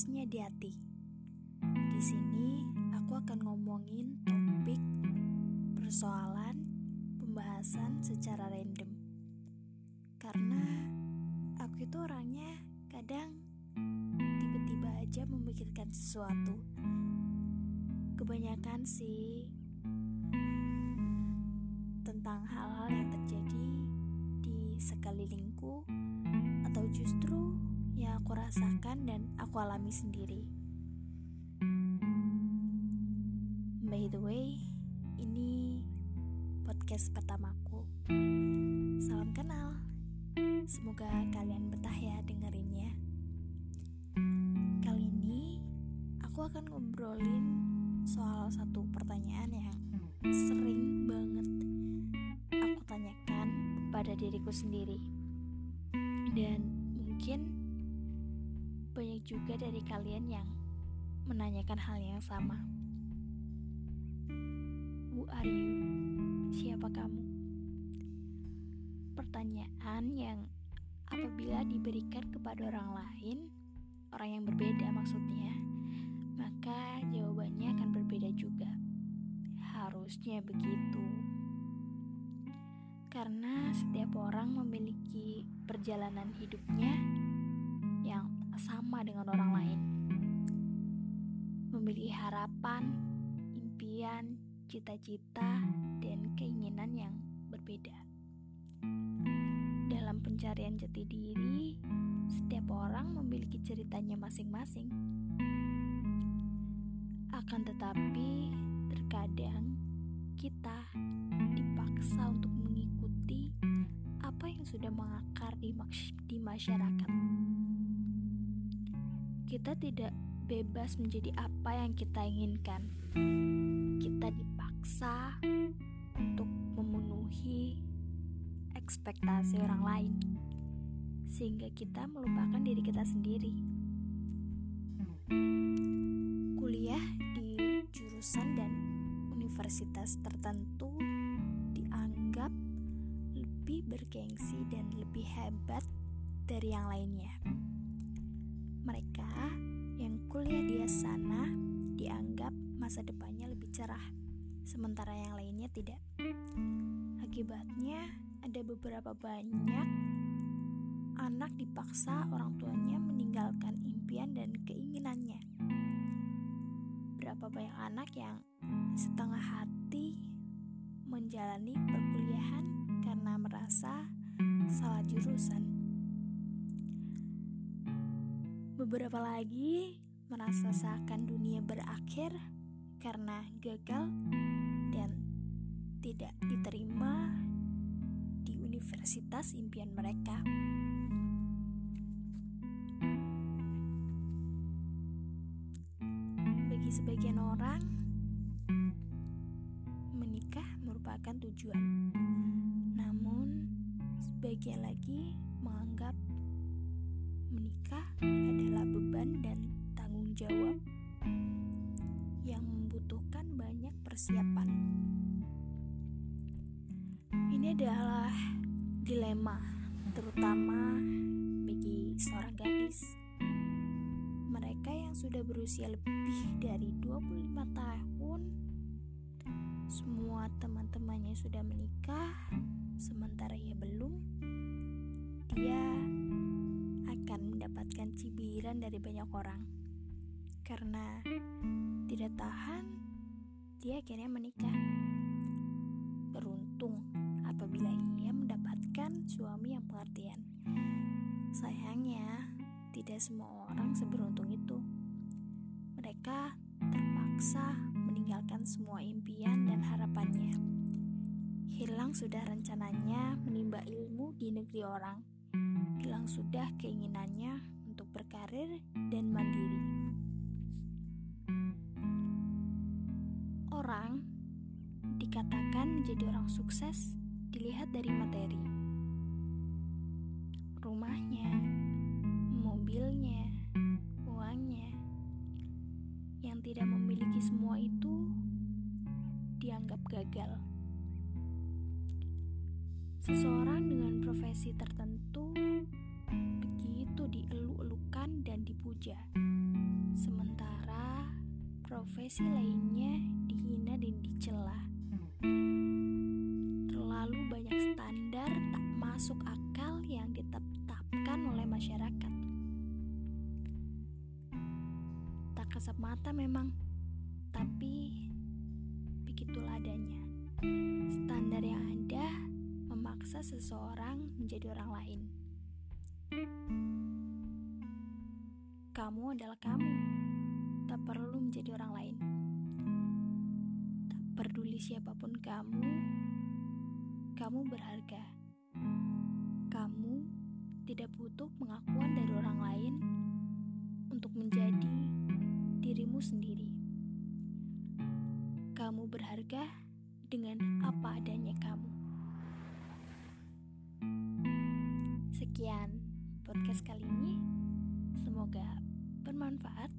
podcastnya di hati. Di sini aku akan ngomongin topik, persoalan, pembahasan secara random. Karena aku itu orangnya kadang tiba-tiba aja memikirkan sesuatu. Kebanyakan sih tentang hal-hal yang terjadi di sekelilingku atau justru aku rasakan dan aku alami sendiri. By the way, ini podcast pertamaku. Salam kenal. Semoga kalian betah ya dengerinnya. Kali ini aku akan ngobrolin soal satu pertanyaan yang sering banget aku tanyakan pada diriku sendiri. Juga dari kalian yang menanyakan hal yang sama. Who are you? Siapa kamu? Pertanyaan yang apabila diberikan kepada orang lain, orang yang berbeda maksudnya, maka jawabannya akan berbeda juga. Harusnya begitu. Karena setiap orang memiliki perjalanan hidupnya sama dengan orang lain. Memiliki harapan, impian, cita-cita, dan keinginan yang berbeda. Dalam pencarian jati diri, setiap orang memiliki ceritanya masing-masing. Akan tetapi, terkadang kita dipaksa untuk mengikuti apa yang sudah mengakar di, di masyarakat kita tidak bebas menjadi apa yang kita inginkan. Kita dipaksa untuk memenuhi ekspektasi orang lain, sehingga kita melupakan diri kita sendiri. Kuliah di jurusan dan universitas tertentu dianggap lebih bergengsi dan lebih hebat dari yang lainnya mereka yang kuliah di sana dianggap masa depannya lebih cerah, sementara yang lainnya tidak. Akibatnya, ada beberapa banyak anak dipaksa orang tuanya meninggalkan impian dan keinginannya. Berapa banyak anak yang setengah hati menjalani perkuliahan karena merasa salah jurusan Beberapa lagi merasa seakan dunia berakhir karena gagal dan tidak diterima di universitas impian mereka. Bagi sebagian orang, menikah merupakan tujuan. Namun, sebagian lagi menganggap menikah adalah beban dan tanggung jawab yang membutuhkan banyak persiapan. Ini adalah dilema, terutama bagi seorang gadis. Mereka yang sudah berusia lebih dari 25 tahun, semua teman-temannya sudah menikah, sementara ia belum. Dia akan mendapatkan cibiran dari banyak orang. Karena tidak tahan, dia akhirnya menikah. Beruntung apabila ia mendapatkan suami yang pengertian. Sayangnya, tidak semua orang seberuntung itu. Mereka terpaksa meninggalkan semua impian dan harapannya. Hilang sudah rencananya menimba ilmu di negeri orang hilang sudah keinginannya untuk berkarir dan mandiri. Orang dikatakan menjadi orang sukses dilihat dari materi. Rumahnya, mobilnya, uangnya. Yang tidak memiliki semua itu dianggap gagal. Seseorang dengan profesi tertentu begitu dielu-elukan dan dipuja. Sementara profesi lainnya dihina dan dicela. Terlalu banyak standar tak masuk akal yang ditetapkan oleh masyarakat. Tak kasat mata memang, tapi begitulah adanya. Standar yang ada memaksa seseorang menjadi orang lain. Kamu adalah kamu, tak perlu menjadi orang lain. Tak peduli siapa pun kamu, kamu berharga. Kamu tidak butuh pengakuan dari orang lain untuk menjadi dirimu sendiri. Kamu berharga dengan apa adanya kamu. Sekian podcast kali ini. Semoga bermanfaat.